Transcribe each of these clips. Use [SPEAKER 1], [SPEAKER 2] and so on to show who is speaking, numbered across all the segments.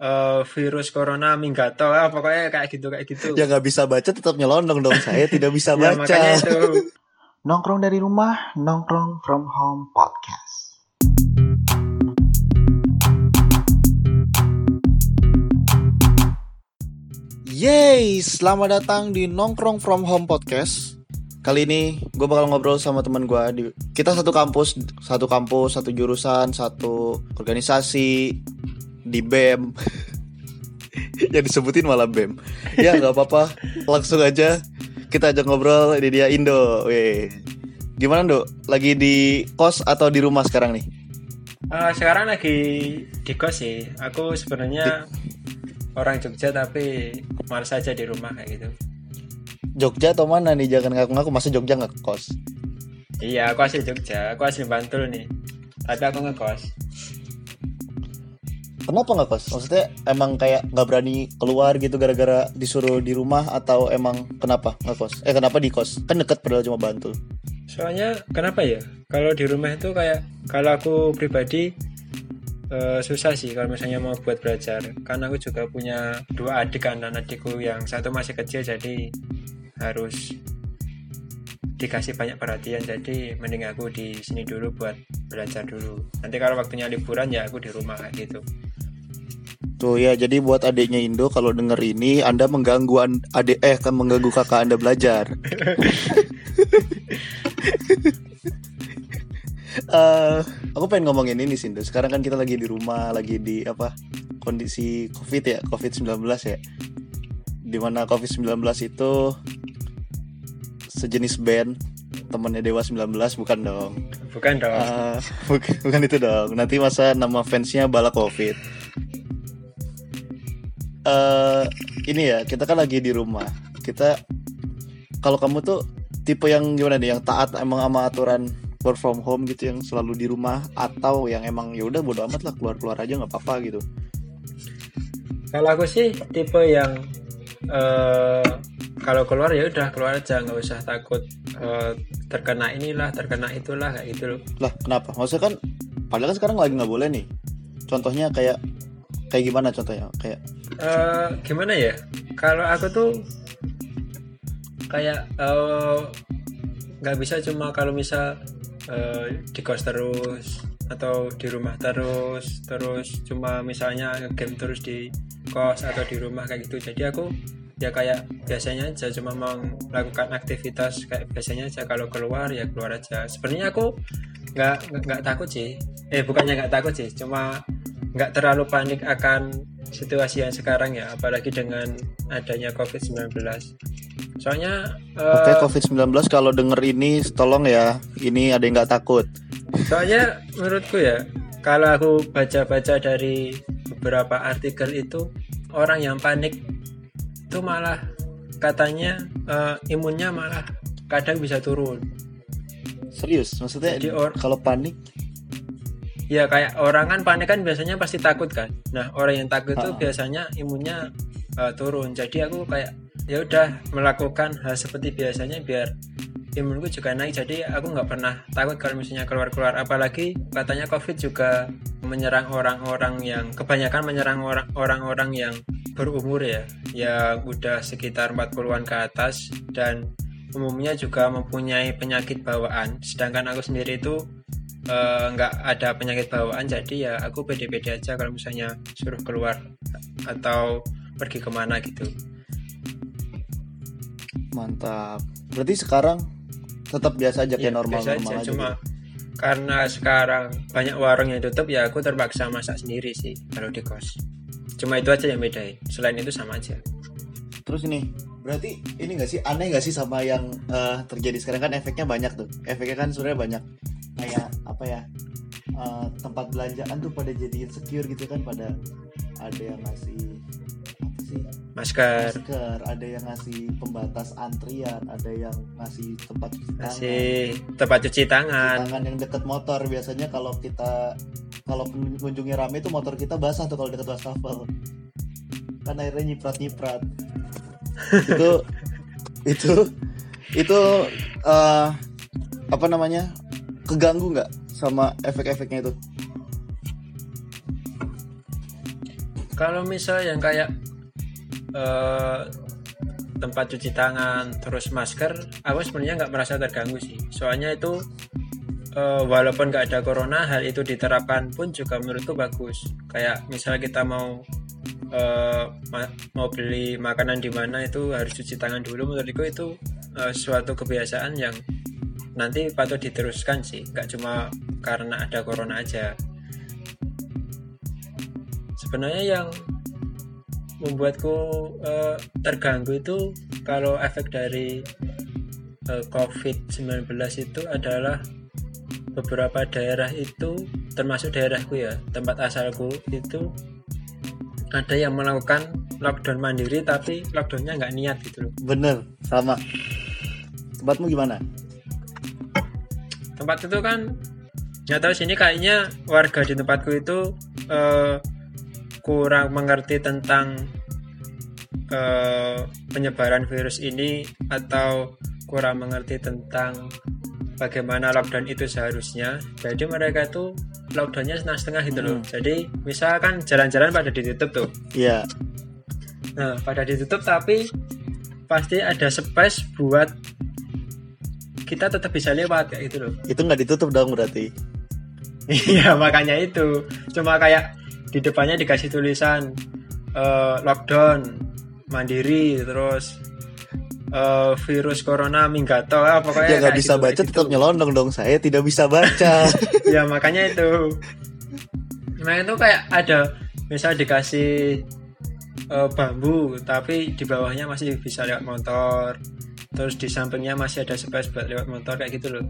[SPEAKER 1] eh, virus corona minggato ah, pokoknya kayak gitu kayak gitu
[SPEAKER 2] Ya nggak bisa baca tetap nyelonong dong. Saya tidak bisa
[SPEAKER 1] Ya,
[SPEAKER 2] baca.
[SPEAKER 1] makanya itu
[SPEAKER 3] Nongkrong dari rumah, nongkrong from home podcast.
[SPEAKER 2] Yeay, selamat datang di Nongkrong From Home Podcast. Kali ini gue bakal ngobrol sama teman gue. Di, kita satu kampus, satu kampus, satu jurusan, satu organisasi di BEM. Yang disebutin malah BEM. Ya nggak apa-apa, langsung aja kita ajak ngobrol. Ini dia Indo. Weh. Gimana Dok? Lagi di kos atau di rumah sekarang nih?
[SPEAKER 1] Eh, sekarang lagi di kos sih aku sebenarnya orang Jogja tapi malas aja di rumah kayak gitu
[SPEAKER 2] Jogja atau mana nih? Jangan ngaku-ngaku masa Jogja nggak kos.
[SPEAKER 1] iya aku asli Jogja aku asli Bantul nih tapi aku ngekos
[SPEAKER 2] Kenapa nggak kos? Maksudnya emang kayak nggak berani keluar gitu gara-gara disuruh di rumah atau emang kenapa nggak kos? Eh kenapa di kos? Kan deket padahal cuma Bantul.
[SPEAKER 1] soalnya kenapa ya kalau di rumah itu kayak kalau aku pribadi eh, susah sih kalau misalnya mau buat belajar karena aku juga punya dua adik kan dan adikku yang satu masih kecil jadi harus dikasih banyak perhatian jadi mending aku di sini dulu buat belajar dulu nanti kalau waktunya liburan ya aku di rumah gitu
[SPEAKER 2] Tuh ya, jadi buat adiknya Indo kalau denger ini Anda mengganggu an- adik eh kan mengganggu kakak Anda belajar. Eh, aku pengen ngomongin ini sih, Indo. Sekarang kan kita lagi di rumah, lagi di apa? Kondisi Covid ya, Covid-19 ya. Di mana Covid-19 itu sejenis band temennya Dewa 19 bukan dong.
[SPEAKER 1] bukan dong
[SPEAKER 2] Ah, bukan, bukan itu dong. Nanti masa nama fansnya bala covid. Eh ini ya kita kan lagi di rumah. Kita kalau kamu tuh tipe yang gimana nih? Yang taat emang sama aturan work from home gitu yang selalu di rumah atau yang emang ya udah bodo amat lah keluar keluar aja nggak apa-apa gitu.
[SPEAKER 1] Kalau aku sih tipe yang eh kalau keluar ya udah keluar aja nggak usah takut eh, terkena inilah terkena itulah kayak gitu loh.
[SPEAKER 2] Lah kenapa? Maksudnya kan padahal kan sekarang lagi nggak boleh nih. Contohnya kayak kayak gimana contohnya? Kayak
[SPEAKER 1] Eh, gimana ya? Kalau aku tuh kayak eh, nggak bisa cuma kalau misal eh, di kos terus atau di rumah terus terus cuma misalnya game terus di kos atau di rumah kayak gitu jadi aku ya kayak biasanya aja cuma mau melakukan aktivitas kayak biasanya aja kalau keluar ya keluar aja sebenarnya aku nggak- nggak takut sih eh bukannya nggak takut sih cuma nggak terlalu panik akan situasi yang sekarang ya apalagi dengan adanya COVID-19 soalnya
[SPEAKER 2] oke
[SPEAKER 1] eh,
[SPEAKER 2] COVID-19 kalau denger ini tolong ya. Ini ada yang nggak takut.
[SPEAKER 1] soalnya menurutku ya kalau aku baca-baca dari beberapa artikel itu orang yang panik itu malah katanya eh, imunnya malah kadang bisa turun
[SPEAKER 2] Serius, maksudnya
[SPEAKER 1] Jadi or-
[SPEAKER 2] kalau panik
[SPEAKER 1] ya kayak orang kan panik kan biasanya pasti takut kan. Nah orang yang takut itu biasanya imunnya uh, turun. Jadi aku kayak ya udah melakukan hal seperti biasanya biar imunku juga naik. Jadi aku nggak pernah takut kalau misalnya keluar-keluar. Apalagi katanya covid juga menyerang orang-orang yang kebanyakan menyerang orang- orang-orang yang berumur ya. Yang udah sekitar 40-an ke atas dan umumnya juga mempunyai penyakit bawaan. Sedangkan aku sendiri itu eh, nggak ada penyakit bawaan jadi ya aku pede-pede aja kalau misalnya suruh keluar atau pergi ke mana gitu
[SPEAKER 2] mantap. Berarti sekarang tetap biasa aja kayak
[SPEAKER 1] Ya,
[SPEAKER 2] normal
[SPEAKER 1] biasa
[SPEAKER 2] normal
[SPEAKER 1] aja.
[SPEAKER 2] aja.
[SPEAKER 1] cuma
[SPEAKER 2] gitu.
[SPEAKER 1] karena sekarang banyak warung yang tutup ya aku terpaksa masak sendiri sih kalau di kos cuma itu aja yang bedain selain itu sama aja
[SPEAKER 2] Terus ini, berarti ini nggak sih aneh nggak sih sama yang eh, terjadi sekarang kan efeknya banyak tuh. Efeknya kan sebenarnya banyak. Kayak apa ya? eh, tempat belanjaan tuh pada jadi insecure gitu kan pada ada yang ngasih apa sih
[SPEAKER 1] masker
[SPEAKER 2] masker, ada yang ngasih pembatas antrian, ada yang ngasih tempat cuci tangan.
[SPEAKER 1] masih tempat cuci
[SPEAKER 2] Cuci
[SPEAKER 1] tangan
[SPEAKER 2] tangan yang deket motor biasanya kalau kita kalau pengunjungnya rame itu motor kita basah tuh kalau deket wastafel kan airnya nyiprat nyiprat itu itu itu eh, apa namanya keganggu nggak sama efek-efeknya itu?
[SPEAKER 1] Kalau misal yang kayak eh, tempat cuci tangan terus masker aku sebenarnya nggak merasa terganggu sih. Soalnya itu eh, walaupun nggak ada corona hal itu diterapkan pun juga menurutku bagus. Kayak misalnya kita mau eh, ma- mau beli makanan di mana itu harus cuci tangan dulu. Menurutku itu eh, suatu kebiasaan yang nanti patut diteruskan sih nggak cuma karena ada corona aja. Sebenarnya yang membuatku eh, terganggu itu kalau efek dari eh, COVID-19 itu adalah beberapa daerah itu termasuk daerahku ya tempat asalku itu ada yang melakukan lockdown mandiri tapi lockdownnya nggak niat gitu loh.
[SPEAKER 2] Bener sama. Tempatmu gimana
[SPEAKER 1] tempat itu kan nggak tahu sini kayaknya warga di tempatku itu eh, kurang mengerti tentang eh, penyebaran virus ini atau kurang mengerti tentang bagaimana lockdown itu seharusnya. Jadi mereka itu lockdownnya setengah-setengah gitu loh.
[SPEAKER 2] Hmm.
[SPEAKER 1] jadi misalkan jalan-jalan pada ditutup tuh.
[SPEAKER 2] Iya.
[SPEAKER 1] Nah pada ditutup tapi pasti ada space buat kita tetap bisa lewat kayak gitu loh.
[SPEAKER 2] Itu nggak ditutup dong berarti.
[SPEAKER 1] Iya makanya itu. Cuma kayak di depannya dikasih tulisan eh, lockdown mandiri terus eh, virus corona minggato ah, pokoknya
[SPEAKER 2] ya nggak bisa
[SPEAKER 1] gitu,
[SPEAKER 2] baca
[SPEAKER 1] kayak
[SPEAKER 2] tetap
[SPEAKER 1] gitu.
[SPEAKER 2] nyelondong dong. Saya tidak bisa baca.
[SPEAKER 1] Ya makanya itu. Nah itu kayak ada misal dikasih eh, bambu tapi di bawahnya masih bisa lewat motor terus di sampingnya masih ada space buat lewat motor kayak gitu loh.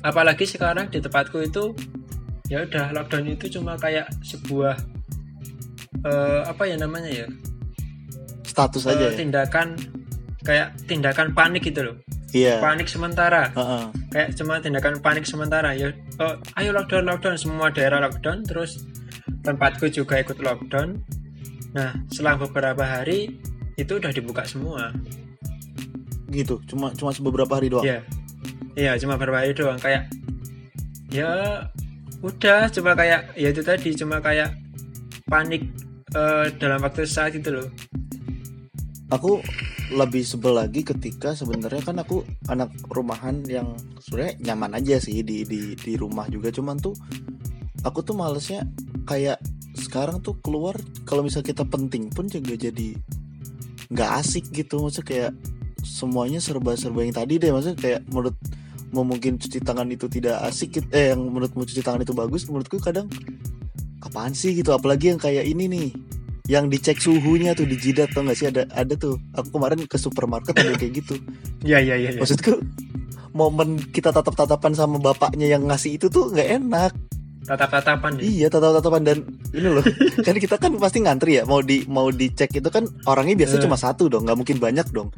[SPEAKER 1] Apalagi sekarang di tempatku itu ya udah lockdown itu cuma kayak sebuah eh, apa ya namanya ya?
[SPEAKER 2] Status
[SPEAKER 1] Eh,
[SPEAKER 2] aja ya?
[SPEAKER 1] tindakan kayak tindakan panik gitu loh.
[SPEAKER 2] Iya.
[SPEAKER 1] Panik sementara.
[SPEAKER 2] Heeh.
[SPEAKER 1] kayak cuma tindakan panik sementara. Ya oh, ayo lockdown lockdown. Semua daerah lockdown. Terus tempatku juga ikut lockdown. Nah selang beberapa hari itu udah dibuka semua
[SPEAKER 2] gitu. Cuma cuma beberapa hari doang.
[SPEAKER 1] Iya. Iya cuma beberapa hari doang. Kayak ya udah. Cuma kayak ya itu tadi. Cuma kayak panik eh, dalam waktu saat itu loh.
[SPEAKER 2] Aku lebih sebel lagi ketika sebenarnya kan aku anak rumahan yang sebenarnya nyaman aja sih di di di rumah juga. Cuman tuh aku tuh malesnya kayak sekarang tuh keluar kalau misal kita penting pun juga jadi nggak asik gitu. Maksudnya kayak semuanya serba-serba yang tadi deh maksudnya kayak menurut mau mungkin cuci tangan itu tidak asik eh yang menurutmu cuci tangan itu bagus menurutku kadang apaan sih gitu apalagi yang kayak ini nih yang dicek suhunya tuh di jidat tuh nggak sih ada ada tuh aku kemarin ke supermarket ada kayak gitu
[SPEAKER 1] iya iya iya iya.
[SPEAKER 2] maksudku momen kita tatap tatapan sama bapaknya yang ngasih itu tuh nggak enak
[SPEAKER 1] tatap-tatapan ya.
[SPEAKER 2] iya tatap tatapan dan ini loh kan kita kan pasti ngantri ya mau di mau dicek itu kan orangnya biasanya
[SPEAKER 1] Eh.
[SPEAKER 2] cuma satu dong nggak mungkin banyak dong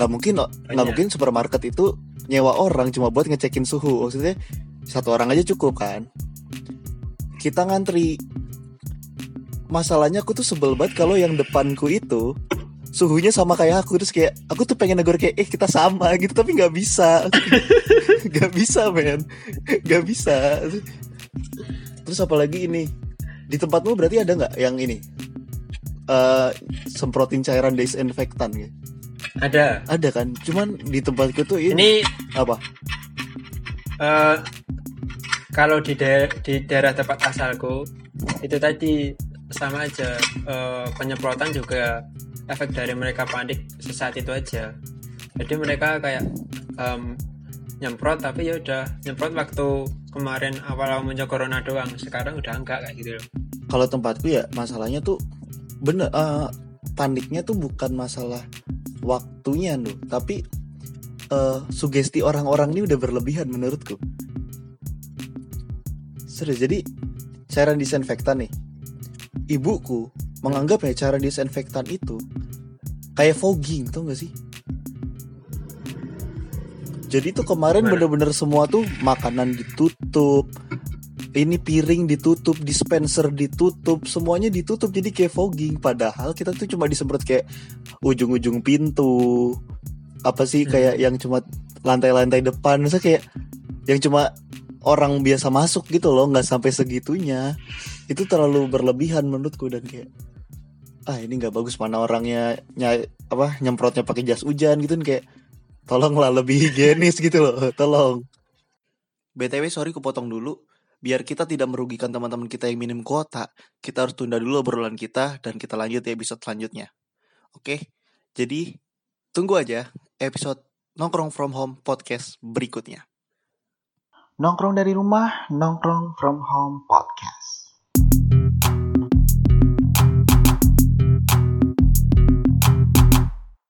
[SPEAKER 2] nggak mungkin nggak
[SPEAKER 1] Banyak.
[SPEAKER 2] mungkin supermarket itu nyewa orang cuma buat ngecekin suhu. Maksudnya satu orang aja cukup kan? Kita ngantri. Masalahnya aku tuh sebel banget kalau yang depanku itu suhunya sama kayak aku. Terus kayak aku tuh pengen negor kayak eh kita sama gitu. Tapi nggak bisa. Nggak bisa men. Nggak bisa. Terus apalagi ini? Di tempatmu berarti ada nggak yang ini? Eh semprotin cairan disinfektan gitu
[SPEAKER 1] ada.
[SPEAKER 2] Ada kan? Cuman di tempatku tuh ini,
[SPEAKER 1] ini
[SPEAKER 2] apa?
[SPEAKER 1] Eh kalau di daerah, di daerah tempat asalku itu tadi sama aja. Eh, penyemprotan juga efek dari mereka panik sesaat itu aja. Jadi mereka kayak em, nyemprot tapi ya udah nyemprot waktu kemarin awal-awal muncul corona doang. Sekarang udah enggak kayak gitu loh.
[SPEAKER 2] Kalau tempatku ya masalahnya tuh bener eh, paniknya tuh bukan masalah waktunya loh tapi eh, sugesti orang-orang ini udah berlebihan menurutku. Serius jadi cairan disinfektan nih. Ibuku menganggap ya cairan disinfektan itu kayak fogging tau gak sih? Jadi tuh kemarin bener-bener semua tuh makanan ditutup ini piring ditutup, dispenser ditutup, semuanya ditutup jadi kayak fogging. Padahal kita tuh cuma disemprot kayak ujung-ujung pintu, apa sih
[SPEAKER 1] Hmm.
[SPEAKER 2] kayak yang cuma lantai-lantai depan, masa kayak yang cuma orang biasa masuk gitu loh, nggak sampai segitunya. itu terlalu berlebihan menurutku dan kayak ah ini nggak bagus mana orangnya ny apa nyemprotnya pakai jas hujan gitu kayak tolonglah lebih higienis gitu loh tolong btw sorry kupotong dulu biar kita tidak merugikan teman-teman kita yang minim kuota kita harus tunda dulu obrolan kita dan kita lanjut di episode selanjutnya oke jadi tunggu aja episode nongkrong from home podcast berikutnya
[SPEAKER 3] Nongkrong dari rumah, nongkrong from home podcast.